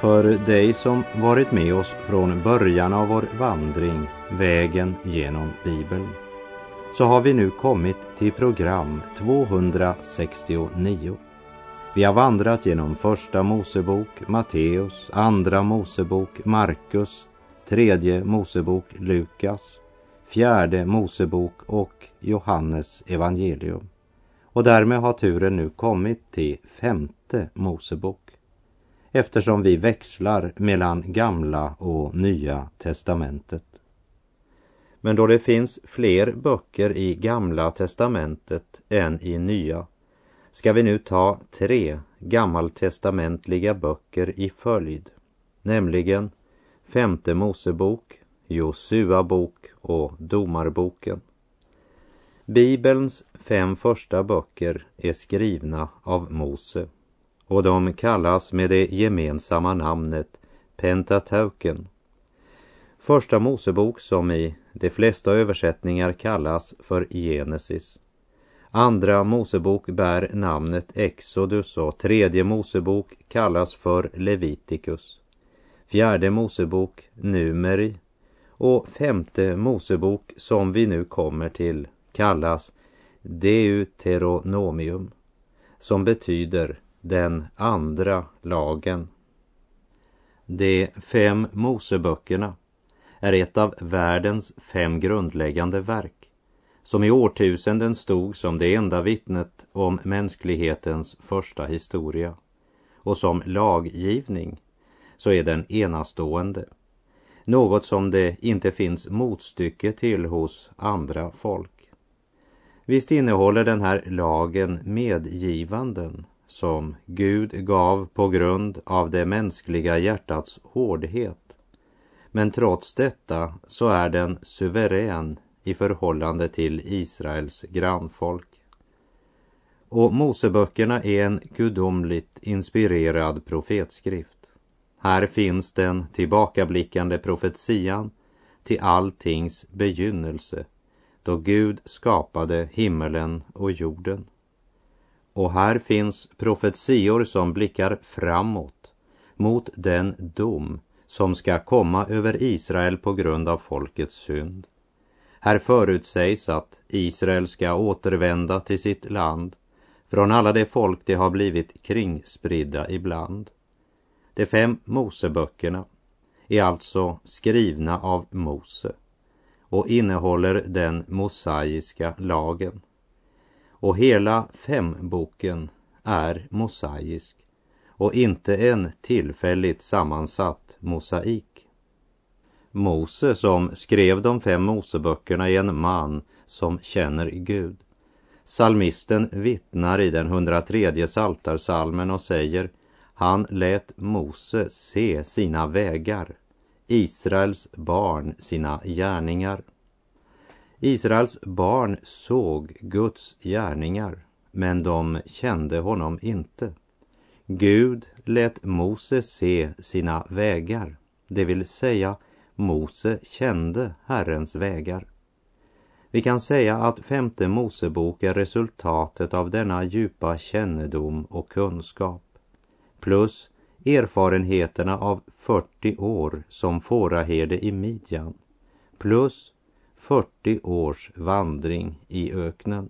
För dig som varit med oss från början av vår vandring, vägen genom Bibeln, så har vi nu kommit till program 269. Vi har vandrat genom Första Mosebok, Matteus, Andra Mosebok, Markus, Tredje Mosebok, Lukas, Fjärde Mosebok och Johannes evangelium. Och därmed har turen nu kommit till Femte Mosebok eftersom vi växlar mellan Gamla och Nya testamentet. Men då det finns fler böcker i Gamla testamentet än i Nya ska vi nu ta tre gammaltestamentliga böcker i följd, nämligen Femte Mosebok, Josua bok och Domarboken. Bibelns fem första böcker är skrivna av Mose och de kallas med det gemensamma namnet Pentateuken. Första Mosebok som i de flesta översättningar kallas för Genesis. Andra Mosebok bär namnet Exodus och tredje Mosebok kallas för Leviticus. Fjärde Mosebok Numeri och femte Mosebok som vi nu kommer till kallas Deuteronomium som betyder den andra lagen. De fem Moseböckerna är ett av världens fem grundläggande verk som i årtusenden stod som det enda vittnet om mänsklighetens första historia. Och som laggivning så är den enastående. Något som det inte finns motstycke till hos andra folk. Visst innehåller den här lagen medgivanden som Gud gav på grund av det mänskliga hjärtats hårdhet. Men trots detta så är den suverän i förhållande till Israels grannfolk. Och Moseböckerna är en gudomligt inspirerad profetskrift. Här finns den tillbakablickande profetian till alltings begynnelse, då Gud skapade himmelen och jorden. Och här finns profetior som blickar framåt mot den dom som ska komma över Israel på grund av folkets synd. Här förutsägs att Israel ska återvända till sitt land från alla de folk de har blivit kringspridda ibland. De fem Moseböckerna är alltså skrivna av Mose och innehåller den mosaiska lagen. Och hela femboken är mosaisk och inte en tillfälligt sammansatt mosaik. Mose som skrev de fem Moseböckerna är en man som känner Gud. Salmisten vittnar i den 103 saltarsalmen och säger han lät Mose se sina vägar, Israels barn sina gärningar. Israels barn såg Guds gärningar, men de kände honom inte. Gud lät Mose se sina vägar, det vill säga Mose kände Herrens vägar. Vi kan säga att femte Mosebok är resultatet av denna djupa kännedom och kunskap plus erfarenheterna av 40 år som fåraherde i Midjan plus 40 års vandring i öknen.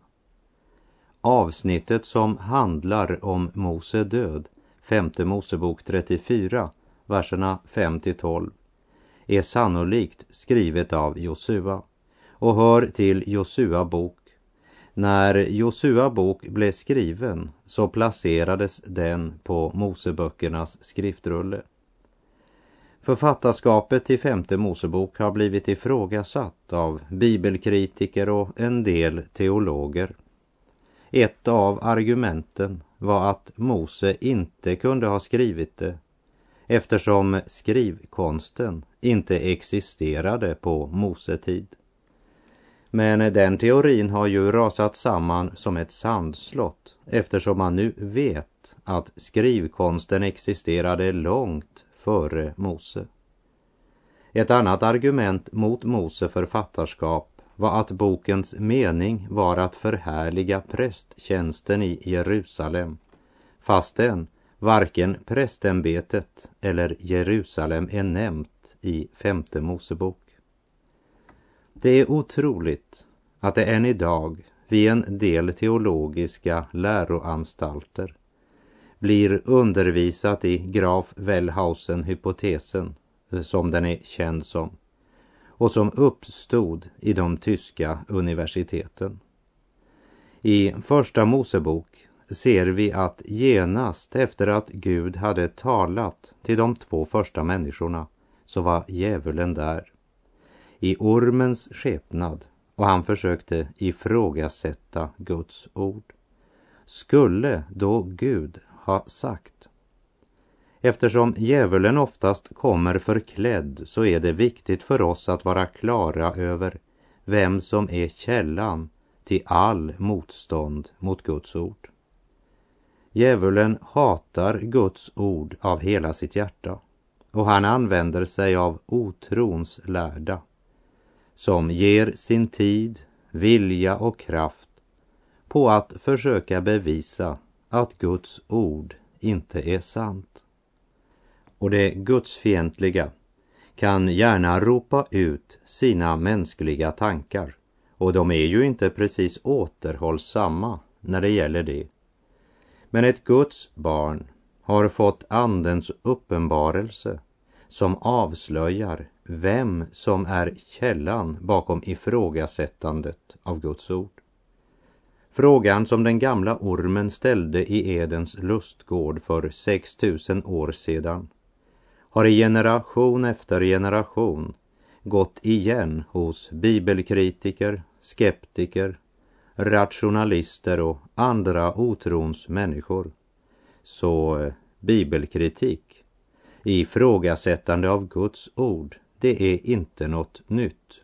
Avsnittet som handlar om Mose död, femte Mosebok 34, verserna 5 till 12, är sannolikt skrivet av Josua och hör till Josua bok. När Josua bok blev skriven så placerades den på Moseböckernas skriftrulle. Författarskapet till femte Mosebok har blivit ifrågasatt av bibelkritiker och en del teologer. Ett av argumenten var att Mose inte kunde ha skrivit det eftersom skrivkonsten inte existerade på Mosetid. Men den teorin har ju rasat samman som ett sandslott eftersom man nu vet att skrivkonsten existerade långt före Mose. Ett annat argument mot Mose författarskap var att bokens mening var att förhärliga prästtjänsten i Jerusalem fastän Varken prästämbetet eller Jerusalem är nämnt i femte Mosebok. Det är otroligt att det än idag vid en del teologiska läroanstalter blir undervisat i Graf Wellhausen-hypotesen eh, som den är känd som och som uppstod i de tyska universiteten. I Första Mosebok ser vi att genast efter att Gud hade talat till de två första människorna så var djävulen där i ormens skepnad och han försökte ifrågasätta Guds ord. Skulle då Gud ha sagt? Eftersom djävulen oftast kommer förklädd så är det viktigt för oss att vara klara över vem som är källan till all motstånd mot Guds ord. Djävulen hatar Guds ord av hela sitt hjärta och han använder sig av otrons lärda som ger sin tid, vilja och kraft på att försöka bevisa att Guds ord inte är sant. Och det gudsfientliga kan gärna ropa ut sina mänskliga tankar och de är ju inte precis återhållsamma när det gäller det. Men ett Guds barn har fått Andens uppenbarelse som avslöjar vem som är källan bakom ifrågasättandet av Guds ord. Frågan som den gamla ormen ställde i Edens lustgård för 6000 år sedan har i generation efter generation gått igen hos bibelkritiker, skeptiker, rationalister och andra otrons människor. Så eh, bibelkritik, ifrågasättande av Guds ord, det är inte något nytt.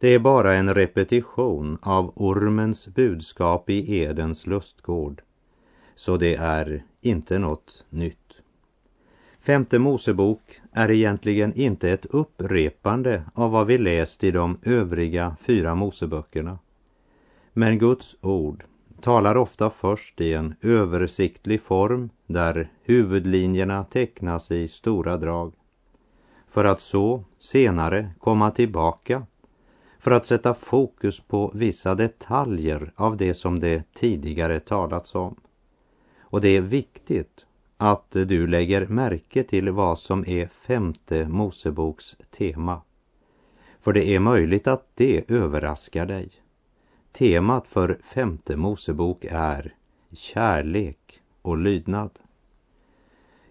Det är bara en repetition av ormens budskap i Edens lustgård. Så det är inte något nytt. Femte Mosebok är egentligen inte ett upprepande av vad vi läst i de övriga fyra Moseböckerna. Men Guds ord talar ofta först i en översiktlig form där huvudlinjerna tecknas i stora drag. För att så senare komma tillbaka för att sätta fokus på vissa detaljer av det som det tidigare talats om. Och det är viktigt att du lägger märke till vad som är femte Moseboks tema. För det är möjligt att det överraskar dig. Temat för femte Mosebok är kärlek och lydnad.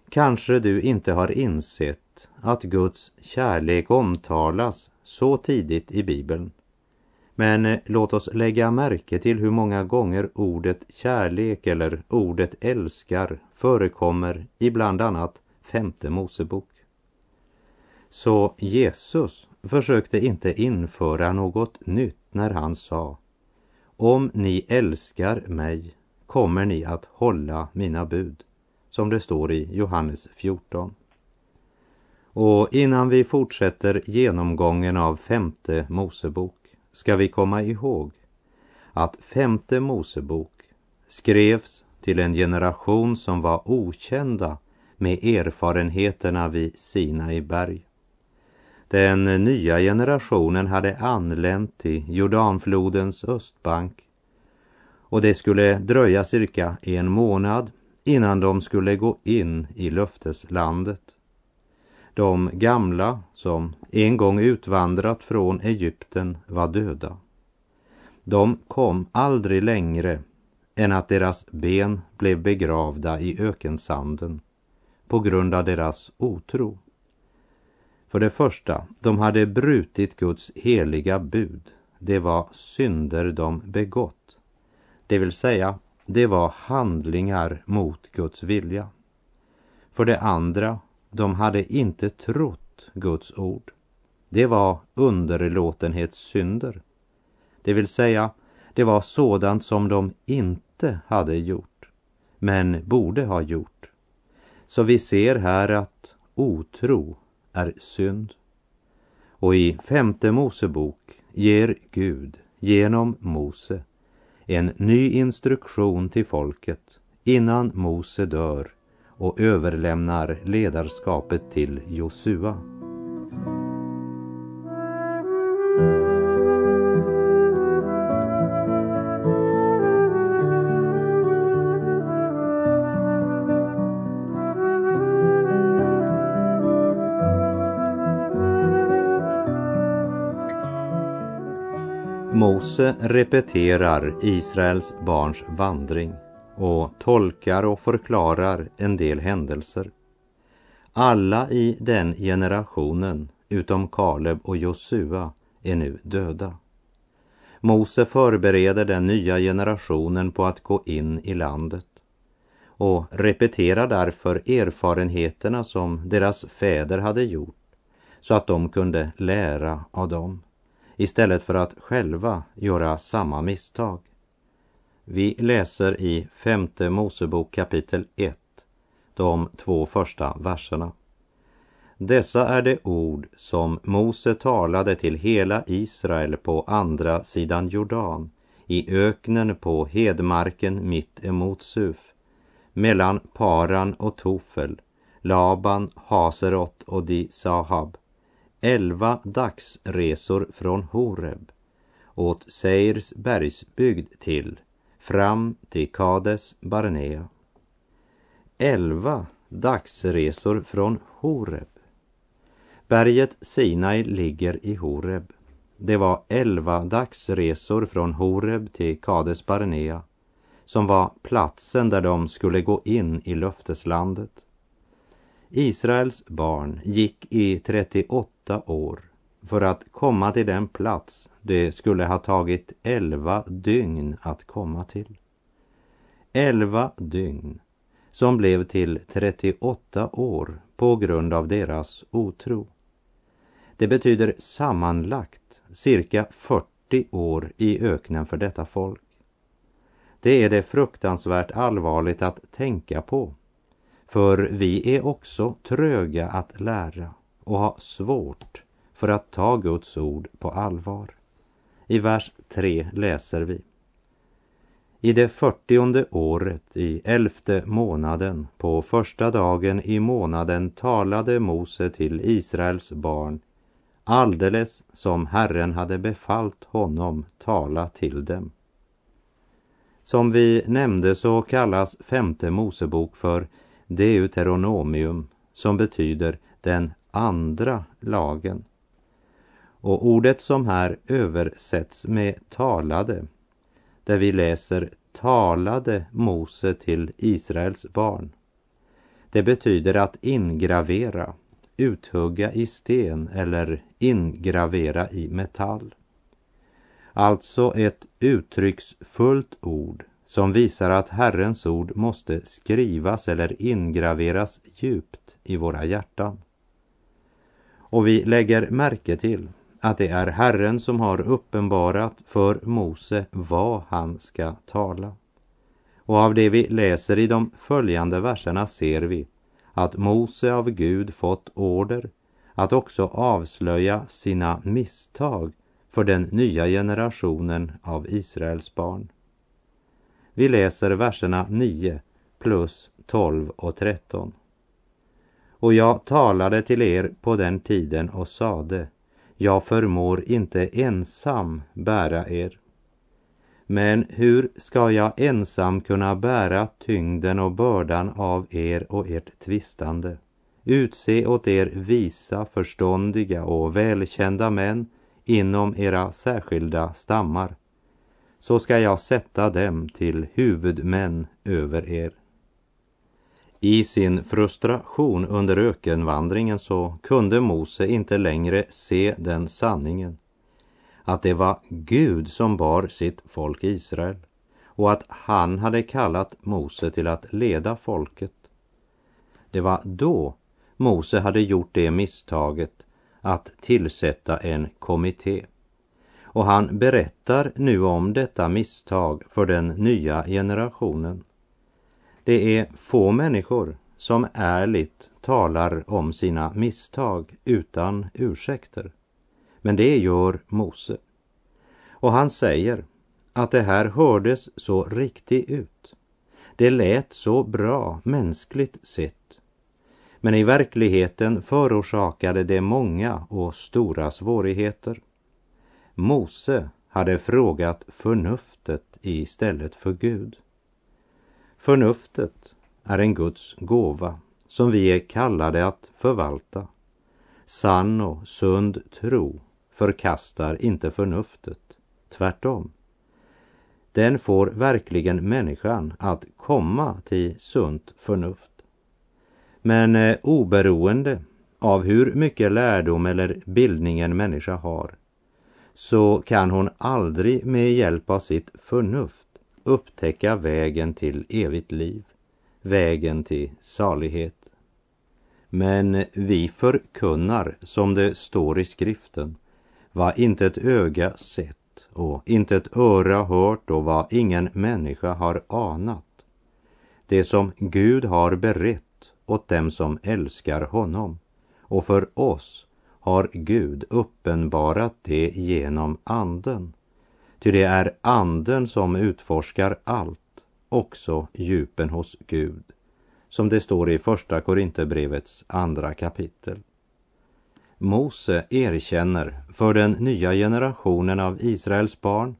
Kanske du inte har insett att Guds kärlek omtalas så tidigt i Bibeln. Men eh, låt oss lägga märke till hur många gånger ordet kärlek eller ordet älskar förekommer i bland annat femte Mosebok. Så Jesus försökte inte införa något nytt när han sa Om ni älskar mig kommer ni att hålla mina bud, som det står i Johannes 14. Och innan vi fortsätter genomgången av femte Mosebok ska vi komma ihåg att femte Mosebok skrevs till en generation som var okända med erfarenheterna vid Sinai berg. Den nya generationen hade anlänt till Jordanflodens östbank och det skulle dröja cirka en månad innan de skulle gå in i löfteslandet. De gamla som en gång utvandrat från Egypten var döda. De kom aldrig längre än att deras ben blev begravda i ökensanden på grund av deras otro. För det första, de hade brutit Guds heliga bud. Det var synder de begått. Det vill säga, det var handlingar mot Guds vilja. För det andra, de hade inte trott Guds ord. Det var underlåtenhetssynder. Det vill säga, det var sådant som de inte hade gjort, men borde ha gjort. Så vi ser här att otro är synd. Och i femte Mosebok ger Gud genom Mose en ny instruktion till folket innan Mose dör och överlämnar ledarskapet till Josua. Mose repeterar Israels barns vandring och tolkar och förklarar en del händelser. Alla i den generationen, utom Kaleb och Josua, är nu döda. Mose förbereder den nya generationen på att gå in i landet och repeterar därför erfarenheterna som deras fäder hade gjort så att de kunde lära av dem istället för att själva göra samma misstag. Vi läser i femte Mosebok kapitel 1, de två första verserna. Dessa är de ord som Mose talade till hela Israel på andra sidan Jordan, i öknen på hedmarken mitt emot Suf, mellan Paran och Tofel, Laban, Haserot och Di Sahab, elva dagsresor från Horeb, åt Seirs bergsbygd till, fram till Kades Barnea. Elva dagsresor från Horeb. Berget Sinai ligger i Horeb. Det var elva dagsresor från Horeb till Kades Barnea som var platsen där de skulle gå in i löfteslandet. Israels barn gick i 38 år för att komma till den plats det skulle ha tagit elva dygn att komma till. Elva dygn som blev till 38 år på grund av deras otro. Det betyder sammanlagt cirka 40 år i öknen för detta folk. Det är det fruktansvärt allvarligt att tänka på för vi är också tröga att lära och har svårt för att ta Guds ord på allvar. I vers 3 läser vi. I det fyrtionde året i elfte månaden på första dagen i månaden talade Mose till Israels barn alldeles som Herren hade befallt honom tala till dem. Som vi nämnde så kallas femte Mosebok för Deuteronomium som betyder den andra lagen. Och ordet som här översätts med talade, där vi läser talade Mose till Israels barn. Det betyder att ingravera, uthugga i sten eller ingravera i metall. Alltså ett uttrycksfullt ord som visar att Herrens ord måste skrivas eller ingraveras djupt i våra hjärtan. Och vi lägger märke till att det är Herren som har uppenbarat för Mose vad han ska tala. Och av det vi läser i de följande verserna ser vi att Mose av Gud fått order att också avslöja sina misstag för den nya generationen av Israels barn. Vi läser verserna 9 plus 12 och 13. Och jag talade till er på den tiden och sade, jag förmår inte ensam bära er. Men hur ska jag ensam kunna bära tyngden och bördan av er och ert tvistande? Utse åt er visa, förståndiga och välkända män inom era särskilda stammar så ska jag sätta dem till huvudmän över er. I sin frustration under ökenvandringen så kunde Mose inte längre se den sanningen att det var Gud som bar sitt folk Israel och att han hade kallat Mose till att leda folket. Det var då Mose hade gjort det misstaget att tillsätta en kommitté och han berättar nu om detta misstag för den nya generationen. Det är få människor som ärligt talar om sina misstag utan ursäkter. Men det gör Mose. Och han säger att det här hördes så riktigt ut. Det lät så bra mänskligt sett. Men i verkligheten förorsakade det många och stora svårigheter. Mose hade frågat förnuftet istället för Gud. Förnuftet är en Guds gåva som vi är kallade att förvalta. Sann och sund tro förkastar inte förnuftet, tvärtom. Den får verkligen människan att komma till sunt förnuft. Men eh, oberoende av hur mycket lärdom eller bildning en människa har så kan hon aldrig med hjälp av sitt förnuft upptäcka vägen till evigt liv, vägen till salighet. Men vi förkunnar, som det står i skriften, vad inte ett öga sett och inte ett öra hört och vad ingen människa har anat. Det som Gud har berett åt dem som älskar honom. Och för oss har Gud uppenbarat det genom anden. Ty det är anden som utforskar allt, också djupen hos Gud, som det står i Första Korinthierbrevets andra kapitel. Mose erkänner för den nya generationen av Israels barn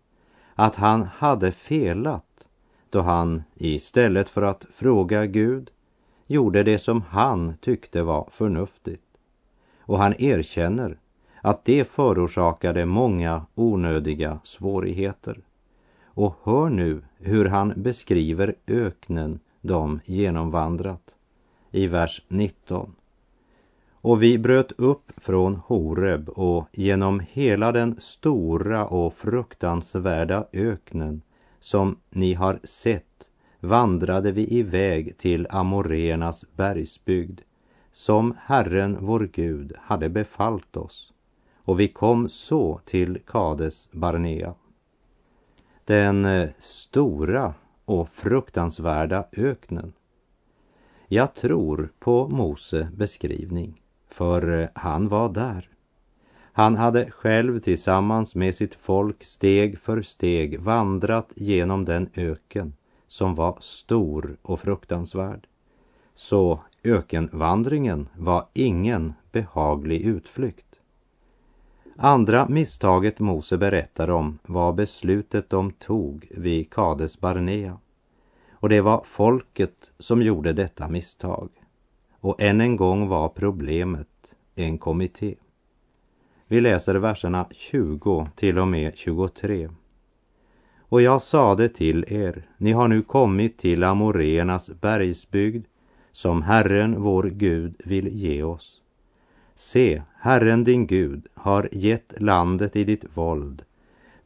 att han hade felat då han istället för att fråga Gud gjorde det som han tyckte var förnuftigt. Och han erkänner att det förorsakade många onödiga svårigheter. Och hör nu hur han beskriver öknen de genomvandrat i vers 19. Och vi bröt upp från Horeb och genom hela den stora och fruktansvärda öknen som ni har sett vandrade vi iväg till Amoreernas bergsbygd som Herren vår Gud hade befallt oss och vi kom så till Kades Barnea. Den eh, stora och fruktansvärda öknen. Jag tror på Mose beskrivning, för eh, han var där. Han hade själv tillsammans med sitt folk steg för steg vandrat genom den öken som var stor och fruktansvärd. Så ökenvandringen var ingen behaglig utflykt. Andra misstaget Mose berättar om var beslutet de tog vid Kades Barnea. Och det var folket som gjorde detta misstag. Och än en gång var problemet en kommitté. Vi läser verserna 20 till och med 23. Och jag sade till er, ni har nu kommit till Amoreernas bergsbygd som Herren vår Gud vill ge oss. Se, Herren din Gud har gett landet i ditt våld.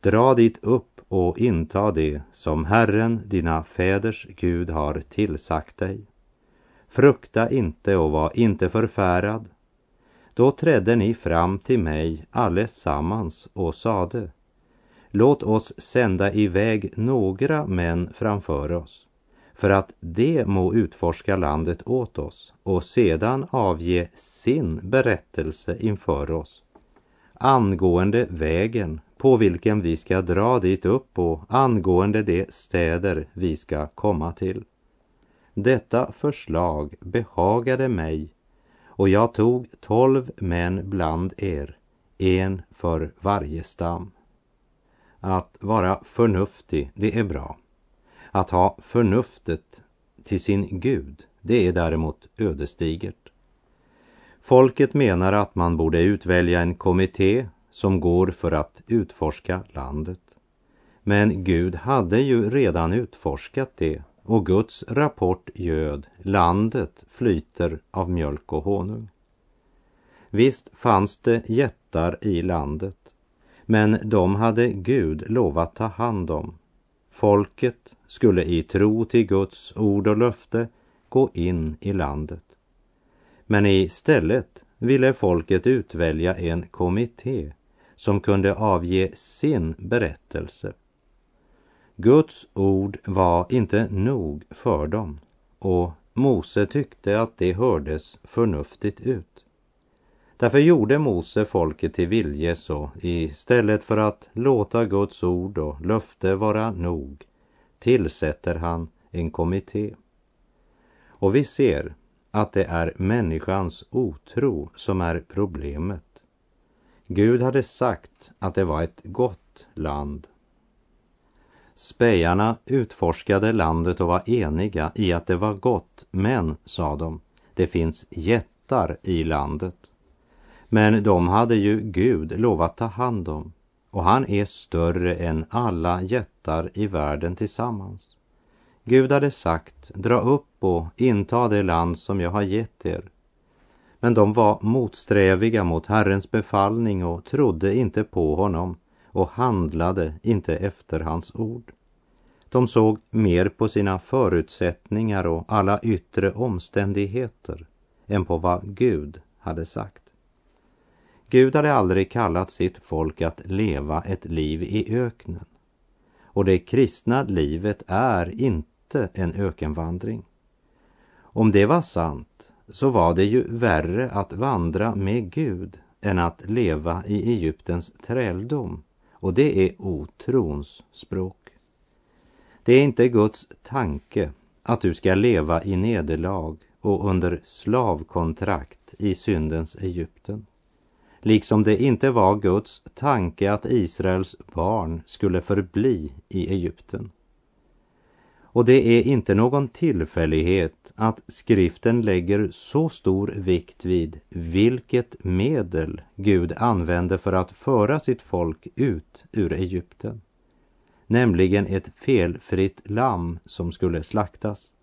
Dra dit upp och inta det som Herren, dina fäders Gud, har tillsagt dig. Frukta inte och var inte förfärad. Då trädde ni fram till mig allesammans och sade Låt oss sända iväg några män framför oss för att de må utforska landet åt oss och sedan avge sin berättelse inför oss angående vägen på vilken vi ska dra dit upp och angående de städer vi ska komma till. Detta förslag behagade mig och jag tog tolv män bland er, en för varje stam. Att vara förnuftig, det är bra. Att ha förnuftet till sin Gud, det är däremot ödesdigert. Folket menar att man borde utvälja en kommitté som går för att utforska landet. Men Gud hade ju redan utforskat det och Guds rapport göd landet flyter av mjölk och honung. Visst fanns det jättar i landet men de hade Gud lovat ta hand om. Folket skulle i tro till Guds ord och löfte gå in i landet. Men istället ville folket utvälja en kommitté som kunde avge sin berättelse. Guds ord var inte nog för dem och Mose tyckte att det hördes förnuftigt ut. Därför gjorde Mose folket till viljes och istället för att låta Guds ord och löfte vara nog tillsätter han en kommitté. Och vi ser att det är människans otro som är problemet. Gud hade sagt att det var ett gott land. Spejarna utforskade landet och var eniga i att det var gott, men, sa de, det finns jättar i landet. Men de hade ju Gud lovat ta hand om och han är större än alla jättar i världen tillsammans. Gud hade sagt, dra upp och inta det land som jag har gett er. Men de var motsträviga mot Herrens befallning och trodde inte på honom och handlade inte efter hans ord. De såg mer på sina förutsättningar och alla yttre omständigheter än på vad Gud hade sagt. Gud hade aldrig kallat sitt folk att leva ett liv i öknen. Och det kristna livet är inte en ökenvandring. Om det var sant så var det ju värre att vandra med Gud än att leva i Egyptens träldom. Och det är otrons språk. Det är inte Guds tanke att du ska leva i nederlag och under slavkontrakt i syndens Egypten. Liksom det inte var Guds tanke att Israels barn skulle förbli i Egypten. Och det är inte någon tillfällighet att skriften lägger så stor vikt vid vilket medel Gud använde för att föra sitt folk ut ur Egypten. Nämligen ett felfritt lamm som skulle slaktas.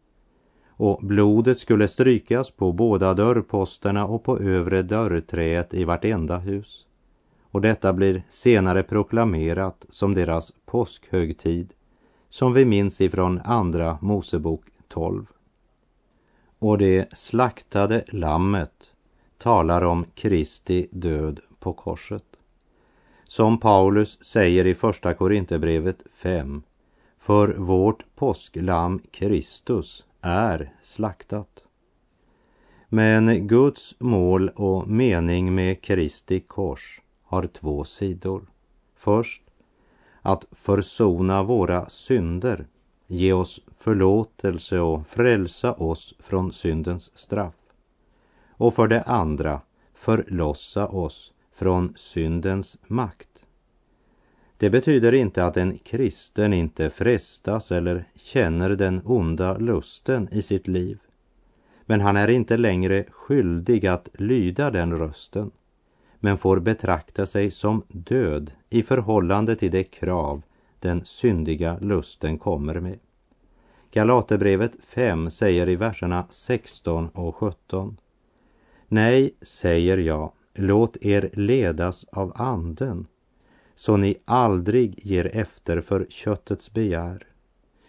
Och blodet skulle strykas på båda dörrposterna och på övre dörrträet i vartenda hus. Och detta blir senare proklamerat som deras påskhögtid som vi minns ifrån Andra Mosebok 12. Och det slaktade lammet talar om Kristi död på korset. Som Paulus säger i Första Korinthierbrevet 5. För vårt påsklam Kristus är slaktat. Men Guds mål och mening med Kristi kors har två sidor. Först att försona våra synder, ge oss förlåtelse och frälsa oss från syndens straff. Och för det andra förlossa oss från syndens makt. Det betyder inte att en kristen inte frestas eller känner den onda lusten i sitt liv. Men han är inte längre skyldig att lyda den rösten men får betrakta sig som död i förhållande till det krav den syndiga lusten kommer med. Galaterbrevet 5 säger i verserna 16 och 17. Nej, säger jag, låt er ledas av anden, så ni aldrig ger efter för köttets begär.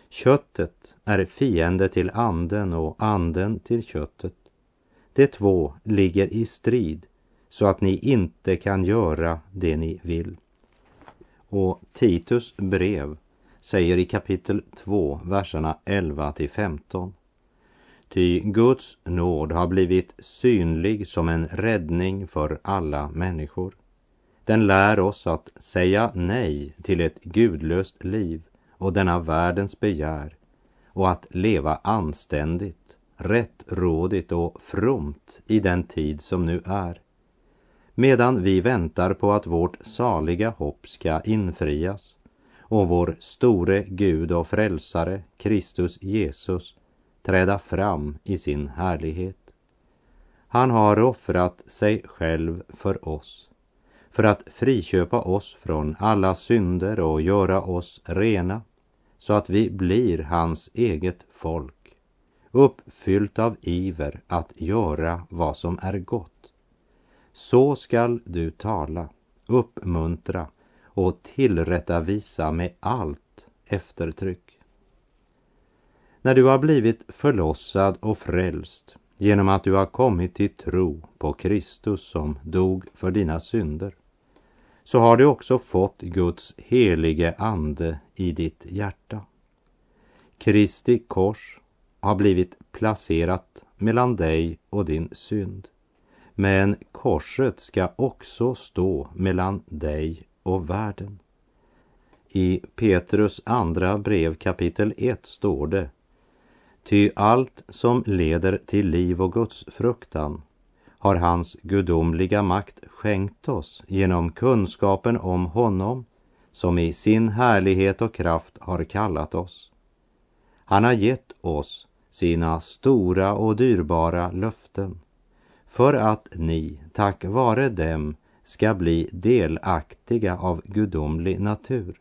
Köttet är fiende till anden och anden till köttet. De två ligger i strid så att ni inte kan göra det ni vill. Och Titus brev säger i kapitel 2, verserna 11 till 15. Ty Guds nåd har blivit synlig som en räddning för alla människor. Den lär oss att säga nej till ett gudlöst liv och denna världens begär och att leva anständigt, rättrådigt och fromt i den tid som nu är medan vi väntar på att vårt saliga hopp ska infrias och vår store Gud och frälsare, Kristus Jesus, träda fram i sin härlighet. Han har offrat sig själv för oss, för att friköpa oss från alla synder och göra oss rena, så att vi blir hans eget folk, uppfyllt av iver att göra vad som är gott. Så skall du tala, uppmuntra och tillrättavisa med allt eftertryck. När du har blivit förlossad och frälst genom att du har kommit till tro på Kristus som dog för dina synder, så har du också fått Guds helige ande i ditt hjärta. Kristi kors har blivit placerat mellan dig och din synd. Men korset ska också stå mellan dig och världen. I Petrus andra brev kapitel 1 står det Ty allt som leder till liv och Guds fruktan har hans gudomliga makt skänkt oss genom kunskapen om honom som i sin härlighet och kraft har kallat oss. Han har gett oss sina stora och dyrbara löften för att ni, tack vare dem, ska bli delaktiga av gudomlig natur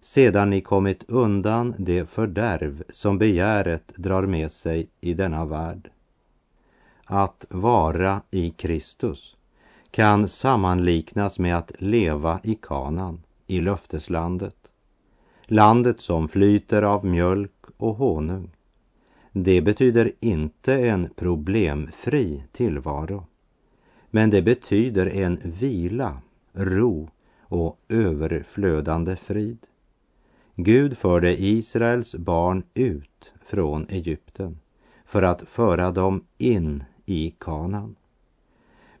sedan ni kommit undan det fördärv som begäret drar med sig i denna värld. Att vara i Kristus kan sammanliknas med att leva i kanan, i löfteslandet. Landet som flyter av mjölk och honung. Det betyder inte en problemfri tillvaro. Men det betyder en vila, ro och överflödande frid. Gud förde Israels barn ut från Egypten för att föra dem in i kanan.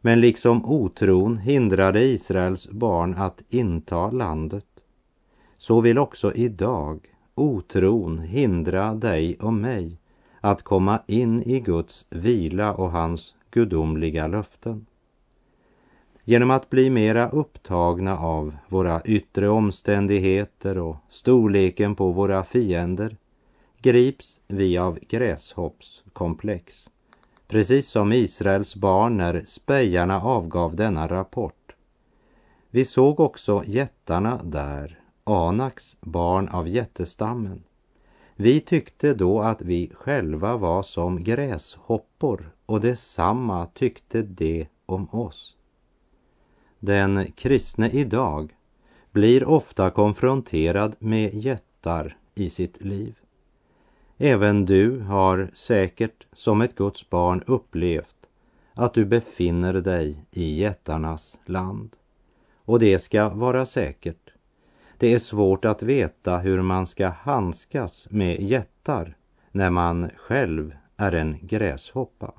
Men liksom otron hindrade Israels barn att inta landet, så vill också idag otron hindra dig och mig att komma in i Guds vila och hans gudomliga löften. Genom att bli mera upptagna av våra yttre omständigheter och storleken på våra fiender grips vi av gräshoppskomplex. Precis som Israels barn när spejarna avgav denna rapport. Vi såg också jättarna där, Anaks barn av jättestammen. Vi tyckte då att vi själva var som gräshoppor och detsamma tyckte de om oss. Den kristne idag blir ofta konfronterad med jättar i sitt liv. Även du har säkert som ett Guds barn upplevt att du befinner dig i jättarnas land. Och det ska vara säkert. Det är svårt att veta hur man ska handskas med jättar när man själv är en gräshoppa.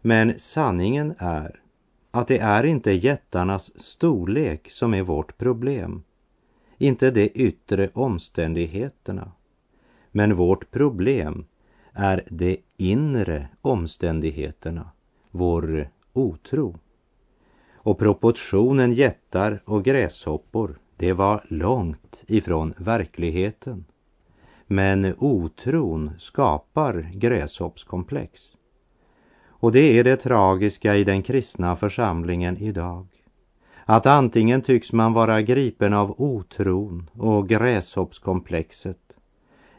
Men sanningen är att det är inte jättarnas storlek som är vårt problem, inte de yttre omständigheterna. Men vårt problem är de inre omständigheterna, vår otro. Och proportionen jättar och gräshoppor, det var långt ifrån verkligheten. Men otron skapar gräshoppskomplex. Och det är det tragiska i den kristna församlingen idag. Att antingen tycks man vara gripen av otron och gräshoppskomplexet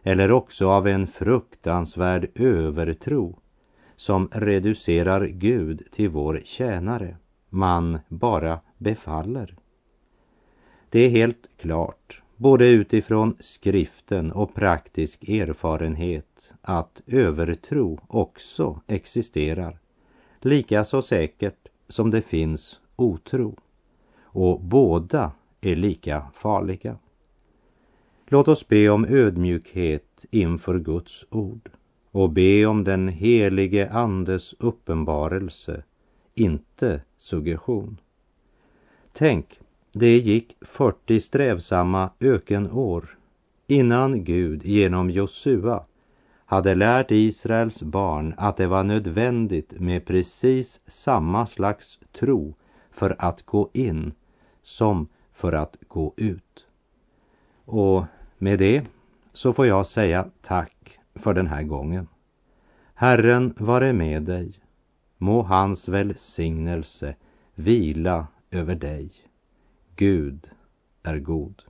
eller också av en fruktansvärd övertro som reducerar Gud till vår tjänare. Man bara befaller. Det är helt klart, både utifrån skriften och praktisk erfarenhet, att övertro också existerar. Lika så säkert som det finns otro. Och båda är lika farliga. Låt oss be om ödmjukhet inför Guds ord och be om den helige Andes uppenbarelse, inte suggestion. Tänk, det gick 40 strävsamma ökenår innan Gud genom Josua hade lärt Israels barn att det var nödvändigt med precis samma slags tro för att gå in som för att gå ut. Och med det så får jag säga tack för den här gången. Herren vare med dig. Må hans välsignelse vila över dig. Gud är god.